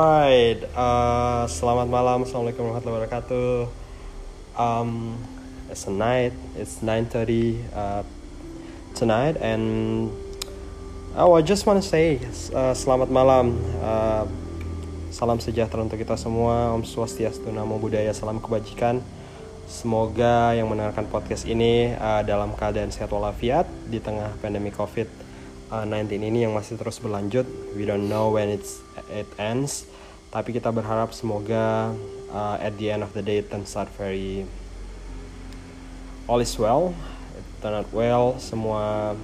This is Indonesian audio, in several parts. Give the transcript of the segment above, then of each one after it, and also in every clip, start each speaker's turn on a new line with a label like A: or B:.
A: Alright, uh, selamat malam. Assalamualaikum warahmatullahi wabarakatuh. Um, it's a night. It's 9:30 uh, tonight, and oh, I just want to say uh, selamat malam. Uh, salam sejahtera untuk kita semua. Om Swastiastu, Namo Buddhaya, salam kebajikan. Semoga yang mendengarkan podcast ini uh, dalam keadaan sehat walafiat di tengah pandemi COVID-19 ini yang masih terus berlanjut. We don't know when it's it ends, tapi kita berharap semoga uh, at the end of the day it turns out very all is well, it turn out well. Semua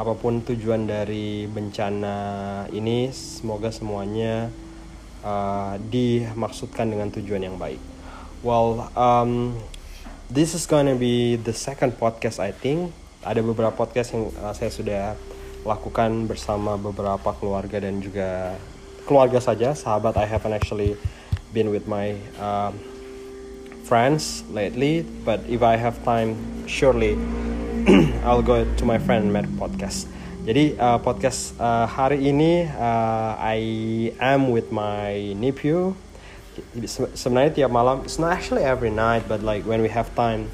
A: apa pun tujuan dari bencana ini, semoga semuanya uh, dimaksudkan dengan tujuan yang baik. Well, um, this is gonna be the second podcast I think. Ada beberapa podcast yang uh, saya sudah lakukan bersama beberapa keluarga dan juga keluarga saja, sahabat. I haven't actually been with my um, friends lately, but if I have time, surely I'll go to my friend Matt podcast. Jadi uh, podcast uh, hari ini uh, I am with my nephew sebenarnya tiap malam it's not actually every night but like when we have time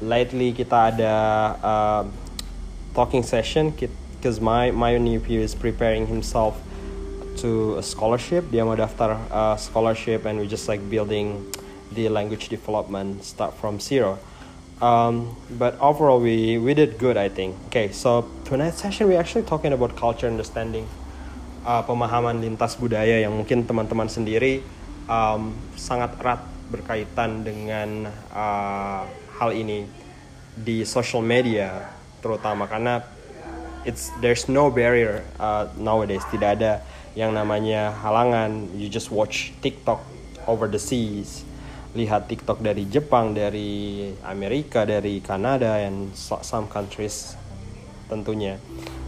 A: lately kita ada uh, talking session because my my nephew is preparing himself to a scholarship. Dia mau daftar uh, scholarship and we just like building the language development start from zero. Um, but overall we we did good I think. Okay so tonight's session we actually talking about culture understanding uh, pemahaman lintas budaya yang mungkin teman-teman sendiri um, sangat erat berkaitan dengan uh, hal ini di social media terutama karena it's there's no barrier uh, nowadays. Tidak ada yang namanya halangan. You just watch TikTok over the seas. Lihat TikTok dari Jepang dari Amerika dari Kanada and some countries tentunya.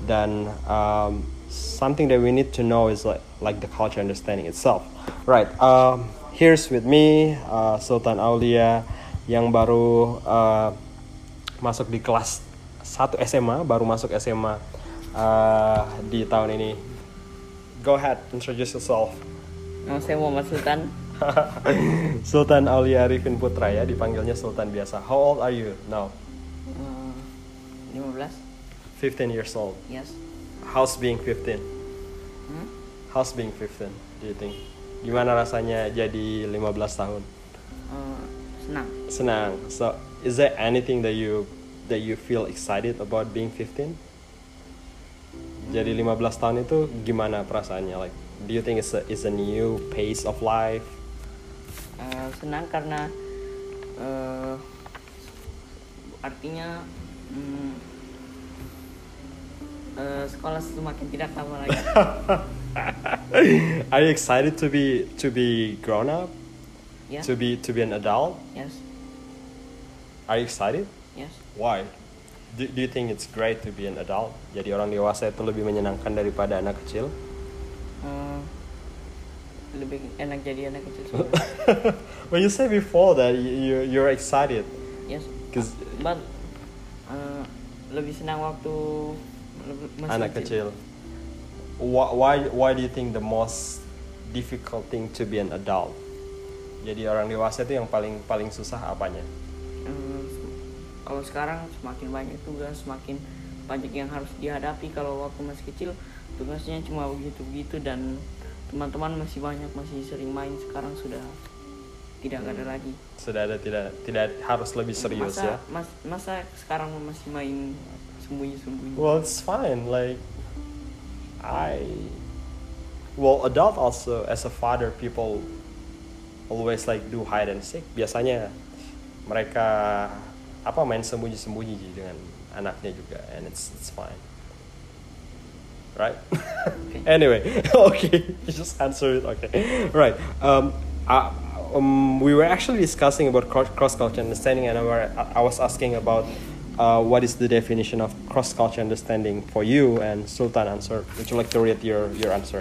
A: Dan um, something that we need to know is like like the culture understanding itself. Right, um, here's with me uh, Sultan Aulia yang baru uh, masuk di kelas 1 SMA, baru masuk SMA uh, di tahun ini. Go ahead, introduce yourself.
B: Nama saya Muhammad Sultan.
A: Sultan Aulia Arifin Putra ya, dipanggilnya Sultan biasa. How old are you now?
B: Uh, 15.
A: 15 years old.
B: Yes.
A: How's being 15?
B: Hmm?
A: How's being 15? Do you think? Gimana rasanya jadi 15 tahun?
B: Uh, senang.
A: Senang. So, is there anything that you that you feel excited about being 15? Jadi 15 tahun itu gimana perasaannya? Like, do you think it's a it's a new pace of life?
B: Uh, senang karena uh, artinya um, uh, sekolah semakin tidak lama lagi.
A: Are you excited to be to be grown up?
B: Yeah.
A: To be to be an adult?
B: Yes.
A: Are you excited?
B: Yes.
A: Why? Do, do you think it's great to be an adult? Jadi orang dewasa itu lebih menyenangkan daripada anak kecil?
B: Uh, lebih enak jadi anak kecil.
A: When you say before that you you- you're excited,
B: yes.
A: 'Cause-
B: But uh, lebih senang waktu masih
A: anak kecil. Why, why why do you think the most difficult thing to be an adult? Jadi orang dewasa itu yang paling paling susah apanya?
B: Kalau sekarang semakin banyak tugas semakin banyak yang harus dihadapi kalau waktu masih kecil tugasnya cuma begitu-begitu dan teman-teman masih banyak masih sering main sekarang sudah tidak ada lagi
A: Sudah ada tidak tidak harus lebih serius
B: masa,
A: ya?
B: mas, masa sekarang masih main sembunyi-sembunyi
A: Well, it's fine. Like, I, well, adult also as a father, people always like do hide and seek. Biasanya mereka apa main sembunyi-sembunyi dengan anaknya juga, and it's it's fine, right? anyway, okay, you just answer it. Okay, right. Um, I, um, we were actually discussing about cross culture understanding, and I, were, I was asking about uh, what is the definition of cross culture understanding for you, and Sultan answered. Would you like to read your your answer?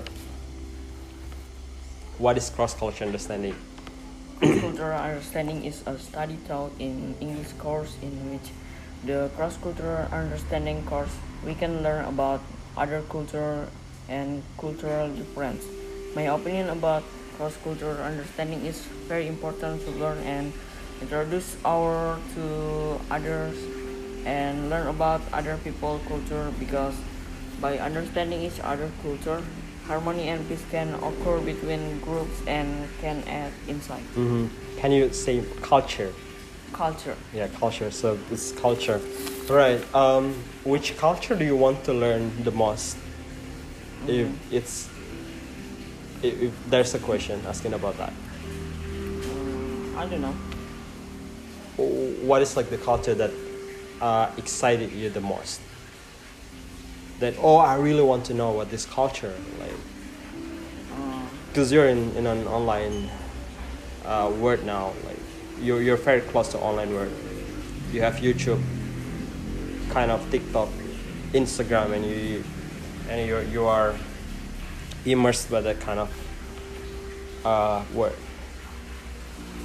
A: What is cross culture understanding?
B: Cultural understanding is a study taught in English course in which the cross-cultural understanding course we can learn about other culture and cultural difference. My opinion about cross cultural understanding is very important to learn and introduce our to others and learn about other people culture because by understanding each other culture harmony and peace can occur between groups and can add insight
A: hmm Can you say culture?
B: culture
A: Yeah, culture. So it's culture. Right. Um, which culture do you want to learn the most? If it's if, if there's a question asking about that.
B: Um, i don't know
A: what is like the culture that uh, excited you the most that oh i really want to know what this culture like because you're in, in an online uh, world now like you're, you're very close to online world. You have youtube kind of tiktok instagram and you and you're, you are immersed by that kind of uh, world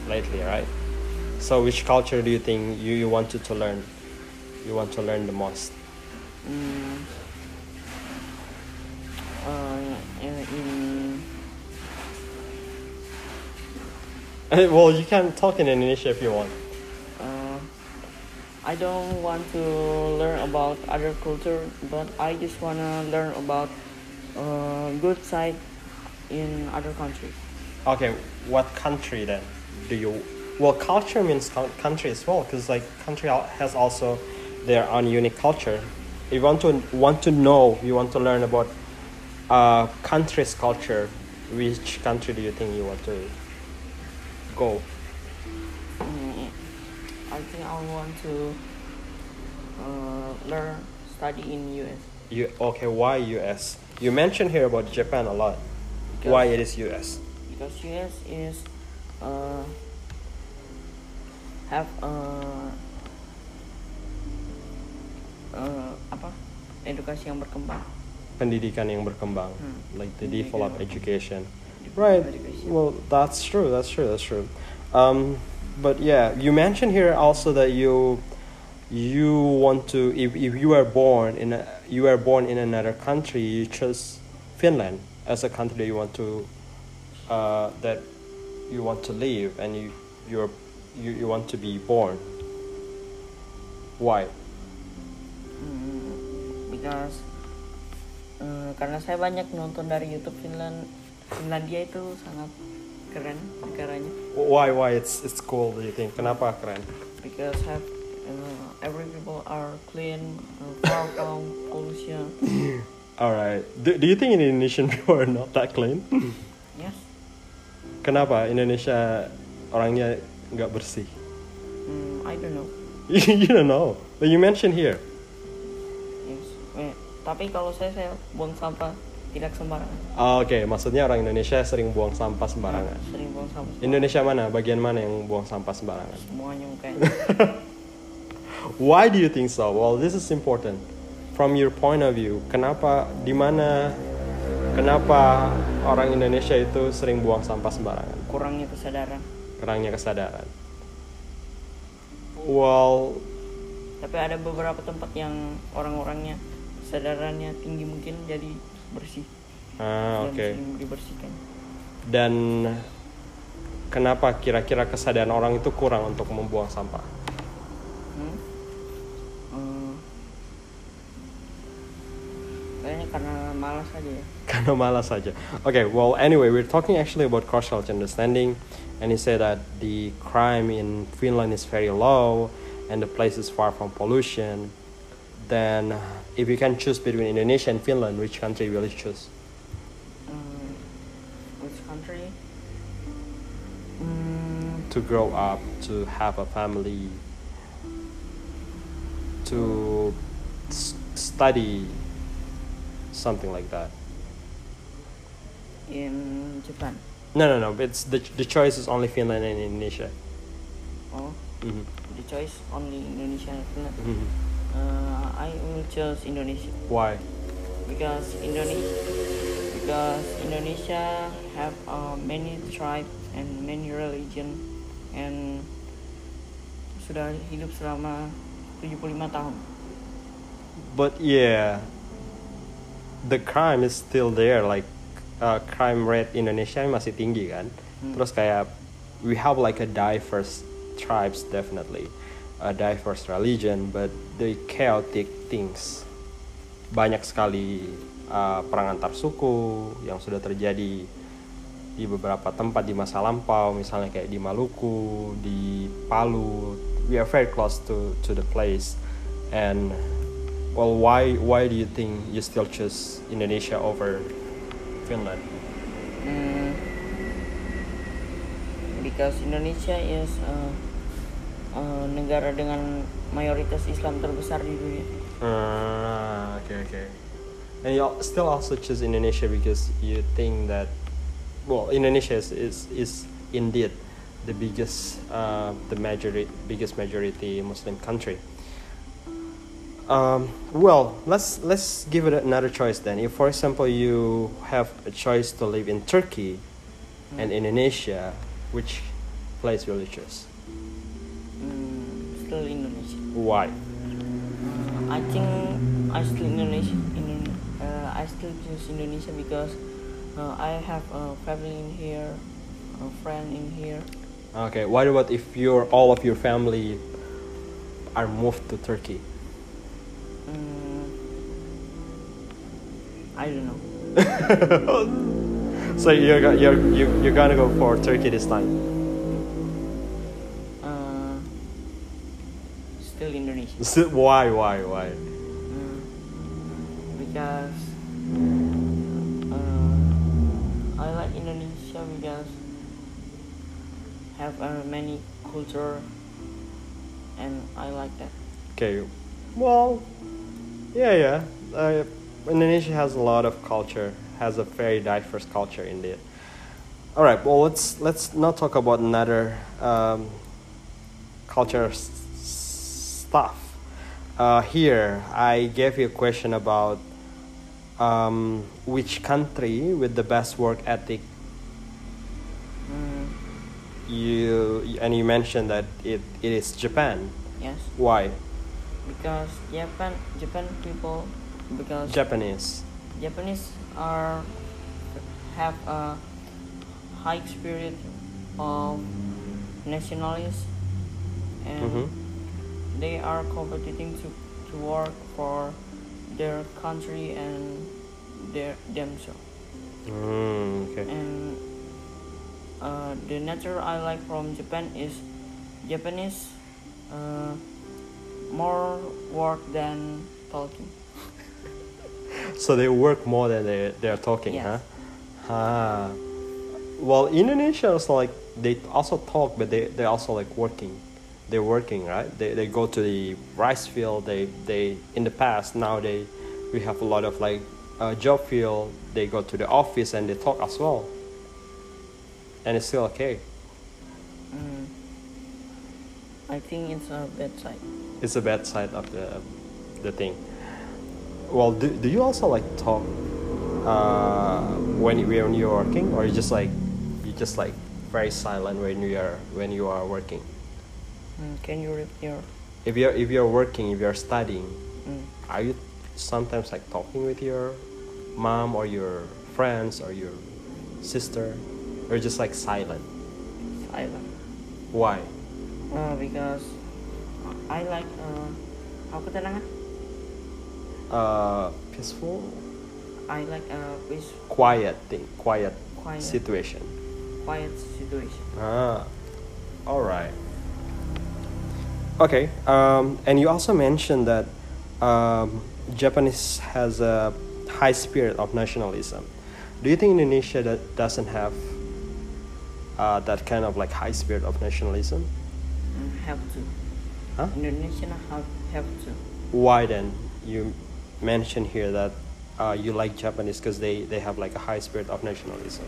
A: lately right? So which culture do you think you, you wanted to learn? You want to learn the most?
B: Mm,
A: well you can talk in indonesia if you want
B: uh, I don't want to learn about other culture, but I just wanna learn about uh, good side in other country.
A: Okay, what country then do you? Well, culture means country as well, because like country has also their own unique culture. If you want to want to know, you want to learn about uh, country's culture. Which country do you think you want to go?
B: Mm, I think I want to uh, learn study in US.
A: You okay? Why U.S.? You mentioned here about Japan a lot.
B: Because-
A: Why it is U.S.
B: because US is uh, have uh, uh, apa edukasi yang berkembang.
A: Pendidikan yang berkembang,
B: Hmm.
A: like the
B: yang
A: education. Right. Well, that's true. That's true. That's true. Um, but yeah, you mentioned here also that you you want to if, if you are born in a you are born in another country, you choose Finland as a country that you want to uh, that you want to live and you you're you, you want to be born. Why?
B: Hmm, because eh, karena saya banyak nonton dari YouTube Finland Finlandia itu sangat keren negaranya
A: Why why it's it's cool? Do you think? Kenapa keren?
B: because have uh, every people are clean uh, far from pollution
A: All right. Do, do you think Indonesian people are not that clean?
B: yes
A: Kenapa Indonesia orangnya nggak bersih?
B: Hmm, I don't know
A: you don't know. But you mentioned here.
B: yes Eh, tapi kalau saya saya buang sampah tidak sembarangan
A: Oh, Oke, maksudnya orang Indonesia sering buang sampah sembarangan.
B: sering buang sampah sembarangan.
A: Indonesia mana? Bagian mana yang buang sampah sembarangan?
B: semuanya mukanya
A: Why do you think so? Well, this is important. From your point of view, kenapa di mana kenapa orang Indonesia itu sering buang sampah sembarangan?
B: kurangnya kesadaran
A: Kurangnya kesadaran. Well,
B: tapi ada beberapa tempat yang orang-orangnya kesadarannya tinggi mungkin jadi bersih
A: ah,
B: dan
A: oke.
B: sering dibersihkan
A: Dan kenapa kira-kira kesadaran orang itu kurang untuk membuang sampah?
B: Hmm? Eh, kayaknya karena malas aja ya
A: Karena malas saja. Okay, well, anyway, we're talking actually about cross-cultural understanding, and he said that the crime in Finland is very low, and the place is far from pollution. Then, if you can choose between Indonesia and Finland, which country will you choose?
B: Eh, which country Hmm,
A: To grow up, to have a family, to s- study, something like that.
B: in Japan
A: No, no, no. It's the the choice is only Finland and Indonesia.
B: oh
A: hmm
B: the choice only Indonesia and Finland
A: hmm
B: Eh, I will choose Indonesia
A: Why?
B: because Indonesia because Indonesia have uh, many tribe and many religion and sudah hidup selama 75 tahun.
A: But yeah, the crime is still there. Like uh, crime rate Indonesia masih tinggi kan.
B: Hmm.
A: Terus kayak we have like a diverse tribes definitely, a diverse religion, but the chaotic things banyak sekali uh, perang antar suku yang sudah terjadi di beberapa tempat di masa lampau, misalnya kayak di Maluku, di Palu. We are very close to to the place, and well, why why do you think you still choose Indonesia over Finland?
B: Mm, because Indonesia is uh, uh, negara dengan mayoritas Islam terbesar di dunia.
A: Ah, okay, okay. And you still also choose Indonesia because you think that, well, Indonesia is is, is indeed the biggest, uh, the majority, biggest majority Muslim country. Um, well, let's let's give it another choice then. If, for example, you have a choice to live in Turkey and Indonesia, which place will you choose?
B: Indonesia.
A: Why?
B: I think I still Indonesia. Indo- uh, I still choose Indonesia because uh, I have a family in here, a friend in here.
A: Okay, what about if your all of your family are moved to Turkey?
B: Mm, I don't know.
A: so you're you're you, you're gonna go for Turkey this time. Why why why?
B: Mm, because uh, I like Indonesia because have uh, many culture and I like that.
A: Okay, well, yeah yeah. Uh, Indonesia has a lot of culture, has a very diverse culture indeed. All right, well let's let's not talk about another um, culture s- stuff. Uh, here, I gave you a question about um, which country with the best work ethic.
B: Mm,
A: You and you mentioned that it, it is Japan.
B: yes,
A: Why?
B: because Japan Japan people because
A: Japanese.
B: Japanese are have a high spirit of nationalism and
A: Mhm.
B: They are competing to, to work for their country and their themselves
A: Mm, okay.
B: and uh, the nature I like from Japan is Japanese uh, more work than talking
A: So they work more than they they're talking,
B: Yes.
A: huh? Ah. Well, Indonesia also like they also talk, but they they also like working. They're working, right? They they go to the rice field. They they in the past now they we have a lot of like uh, job field. They go to the office and they talk as well. And it's still okay.
B: mm, I think it's a bad side
A: It's a bad side of the the thing. Well, do, do you also like talk uh, when you when you're working, or you just like you just like very silent when you are when you are working?
B: Mm, can you repeat your
A: If you're if you're working, if you're studying,
B: mm,
A: are you sometimes like talking with your mom or your friends or your sister, or just like silent?
B: silent
A: Why?
B: uh, because I like uh,
A: Uh, peaceful,
B: I like a peace
A: quiet thing, quiet,
B: Quiet.
A: situation.
B: quiet situation
A: Ah, all right. Okay, um, and you also mentioned that um, Japanese has a high spirit of nationalism. Do you think Indonesia that doesn't have uh, that kind of like high spirit of nationalism?
B: have to
A: Huh?
B: Indonesia have have to
A: Why then? You mentioned here that uh, you like Japanese because they, they have like a high spirit of nationalism.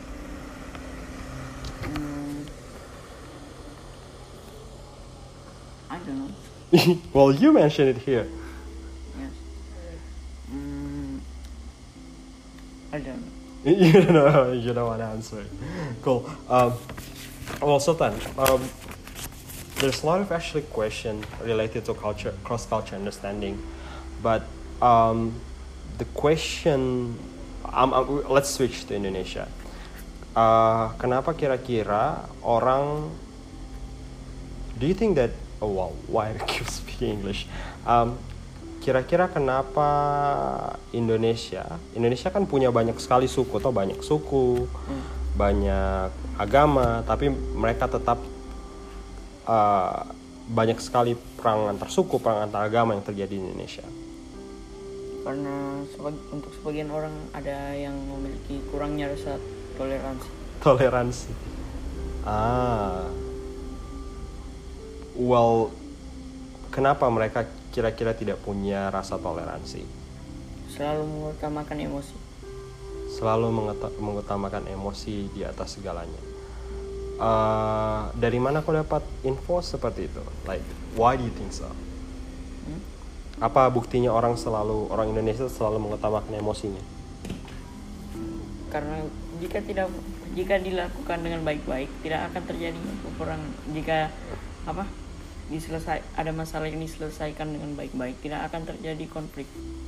B: mm, I don't know
A: well, you mentioned it here.
B: yes mm, I don't know
A: you don't know you don't want to answer it. Cool. Um, well, Sultan, um, there's a lot of actually question related to culture, cross culture understanding, but um, the question um, um, let's switch to Indonesia. Uh, kenapa kira-kira orang do you think that oh wow. Why I keep speaking English? Um, kira-kira kenapa Indonesia Indonesia kan punya banyak sekali suku atau banyak suku
B: Hmm.
A: banyak agama tapi mereka tetap uh, banyak sekali perang antar suku perang antar agama yang terjadi di Indonesia.
B: Karena untuk sebagian orang ada yang memiliki kurangnya rasa toleransi.
A: Toleransi. Ah well kenapa mereka kira-kira tidak punya rasa toleransi?
B: Selalu mengutamakan emosi.
A: Selalu mengutamakan emosi di atas segalanya. Eh, dari mana kau dapat info seperti itu? Like why do you think so?
B: Hmm?
A: apa buktinya orang selalu orang Indonesia selalu mengutamakan emosinya?
B: Karena jika tidak jika dilakukan dengan baik-baik tidak akan terjadi perang jika apa diselesai ada masalah yang diselesaikan dengan baik-baik tidak akan terjadi konflik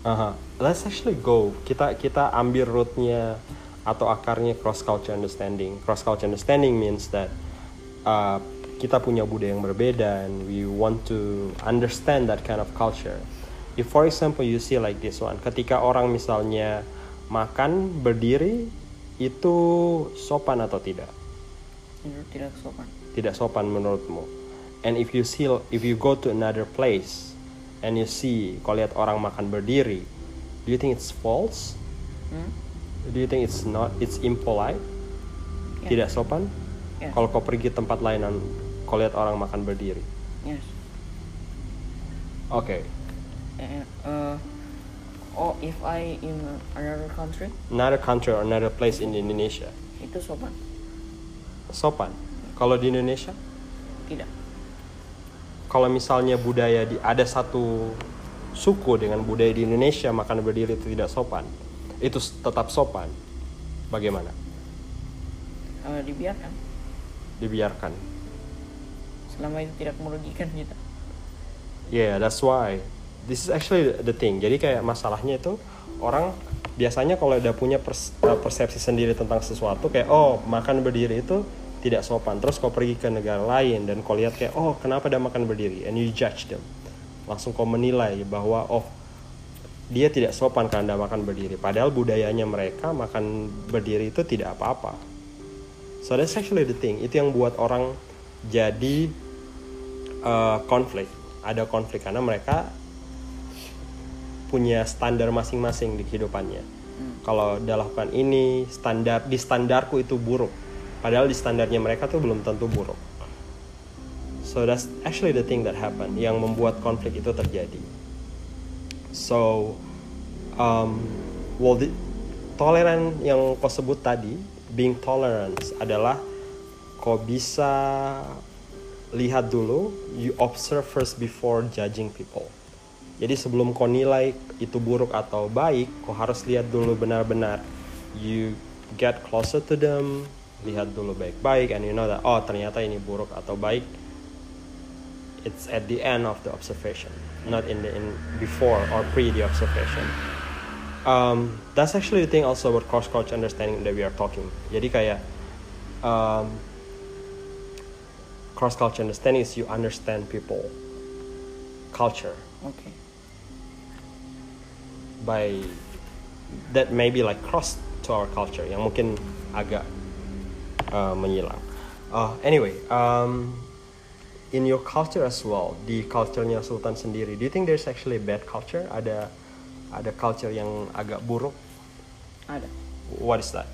A: Aha. Let's actually go. Kita kita ambil rootnya atau akarnya cross culture understanding. Cross culture understanding means that uh, kita punya budaya yang berbeda and we want to understand that kind of culture. If for example you see like this one, ketika orang misalnya makan berdiri itu sopan atau tidak?
B: tidak sopan
A: Tidak sopan menurutmu. And if you see if you go to another place and you see kalau lihat orang makan berdiri, do you think it's false?
B: Hmm?
A: Do you think it's not it's impolite?
B: Ya.
A: Tidak sopan?
B: Yes.
A: Kalau kau pergi tempat lain dan kau lihat orang makan berdiri.
B: yes
A: Oke.
B: Eh, eh, oh if I in another country
A: Another country or another place in Indonesia.
B: itu sopan
A: Sopan. Kalau di Indonesia,
B: tidak
A: kalau misalnya budaya di ada satu suku dengan budaya di Indonesia makan berdiri itu tidak sopan. Itu tetap sopan. Bagaimana?
B: Eh, dibiarkan
A: Dibiarkan.
B: selama itu tidak merugikan kita
A: Yeah, that's why. This is actually the thing. Jadi kayak masalahnya itu orang biasanya kalau udah punya uh, persepsi sendiri tentang sesuatu kayak oh makan berdiri itu tidak sopan. Terus kau pergi ke negara lain dan kau lihat kayak oh kenapa dia makan berdiri and you judge them. Langsung kau menilai bahwa oh dia tidak sopan karena makan berdiri. Padahal budayanya mereka makan berdiri itu tidak apa-apa. So that's actually the thing. Itu yang buat orang jadi uh, konflik. Ada konflik karena mereka punya standar masing-masing di kehidupannya. Kalau dia lakukan ini, standar di standarku itu buruk. Padahal di standarnya mereka tuh belum tentu buruk. So that's actually the thing that happened yang membuat konflik itu terjadi. So, um, well, the, toleran yang kau sebut tadi, being tolerant adalah kau bisa lihat dulu, you observe first before judging people. Jadi sebelum kau nilai itu buruk atau baik, kau harus lihat dulu benar-benar. You get closer to them, lihat dulu baik-baik, and you know that oh ternyata ini buruk atau baik. It's at the end of the observation, not in the in before or pre the observation. Um, that's actually the thing also about cross culture understanding that we are talking. Jadi kayak um, cross culture understanding is you understand people culture
B: oke
A: by that maybe like cross to our culture yang mungkin agak uh, menyilang. Uh, anyway, um, in your culture as well, di culture-nya Sultan sendiri, do you think there's actually bad culture? Ada ada culture yang agak buruk?
B: ada
A: What is that?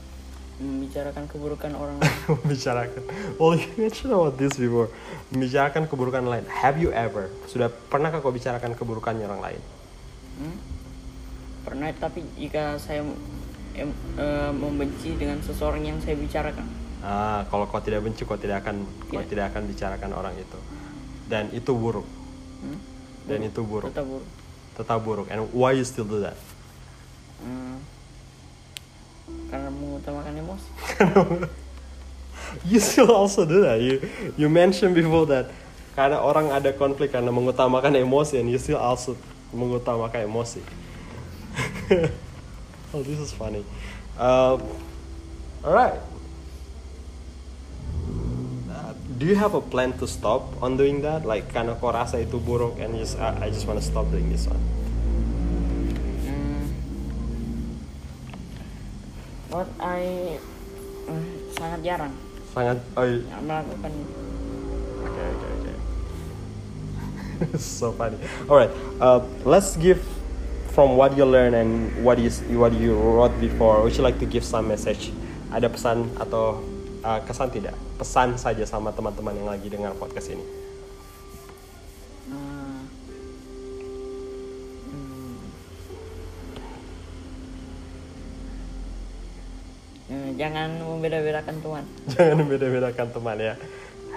B: membicarakan keburukan orang lain
A: Membicarakan. Well, you mentioned about this before. Membicarakan keburukan lain. Have you ever? Sudah pernahkah kau bicarakan keburukannya orang lain?
B: Hmm? pernah tapi jika saya em, eh, membenci dengan seseorang yang saya bicarakan
A: Ah, kalau kau tidak benci, kau tidak akan kau
B: Tidak.
A: tidak akan bicarakan orang itu. Dan itu buruk.
B: hmm?
A: Dan itu buruk.
B: tetap buruk
A: Tetap buruk. And why you still do that?
B: Hmm. karena mengutamakan emosi
A: You still also do that. You you mentioned before that karena orang ada konflik karena mengutamakan emosi and you still also mengutamakan emosi. oh, this is funny. Uh, alright. Uh, do you have a plan to stop on doing that? Like karena kau rasa itu buruk and just I, I just wanna stop doing this one.
B: Hmm. What I eh, sangat jarang
A: Sangat. Oh, iya.
B: ya, melakukan
A: Okay, okay, okay. so funny. All right, uh, let's give from what you learn and what you what you wrote before. Would you like to give some message? Ada pesan atau uh, kesan tidak? Pesan saja sama teman-teman yang lagi dengar podcast ini.
B: eh, hmm, eh, jangan membeda-bedakan Tuhan.
A: Jangan beda-bedakan teman ya.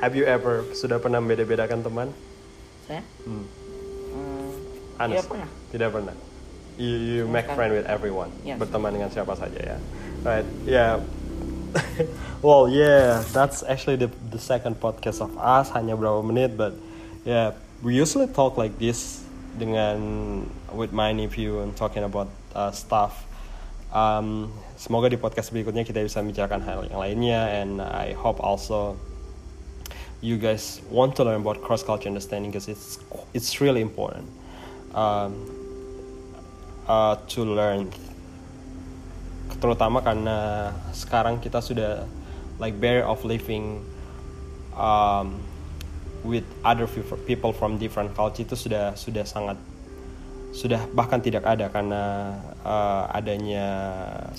A: Have you ever sudah pernah beda-bedakan teman?
B: Saya
A: Hmm. Honest.
B: tidak pernah.
A: Tidak pernah. You, you make friend with everyone.
B: Yes.
A: Berteman dengan siapa saja ya. Right. Yeah. well, yeah, that's actually the the second podcast of us hanya berapa menit, but yeah, we usually talk like this dengan with my nephew and talking about uh, stuff. Um, semoga di podcast berikutnya kita bisa membicarakan hal yang lainnya, and I hope also you guys want to learn about cross culture understanding because it's it's really important um, uh, to learn terutama karena sekarang kita sudah like barrier of living um, with other peop- people from different culture itu sudah sudah sangat sudah bahkan tidak ada karena uh, adanya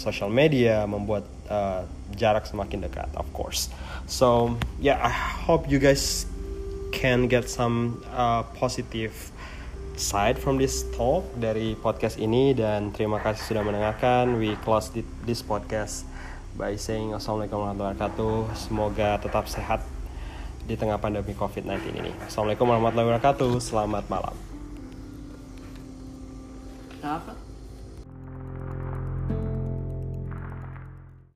A: social media membuat uh, jarak semakin dekat of course. So yeah I hope you guys can get some uh, positive side from this talk dari podcast ini dan terima kasih sudah mendengarkan. We close thi- this podcast by saying assalamualaikum warahmatullahi wabarakatuh. Semoga tetap sehat di tengah pandemi covid-19 ini. Assalamualaikum warahmatullahi wabarakatuh. Selamat malam.
B: Kenapa?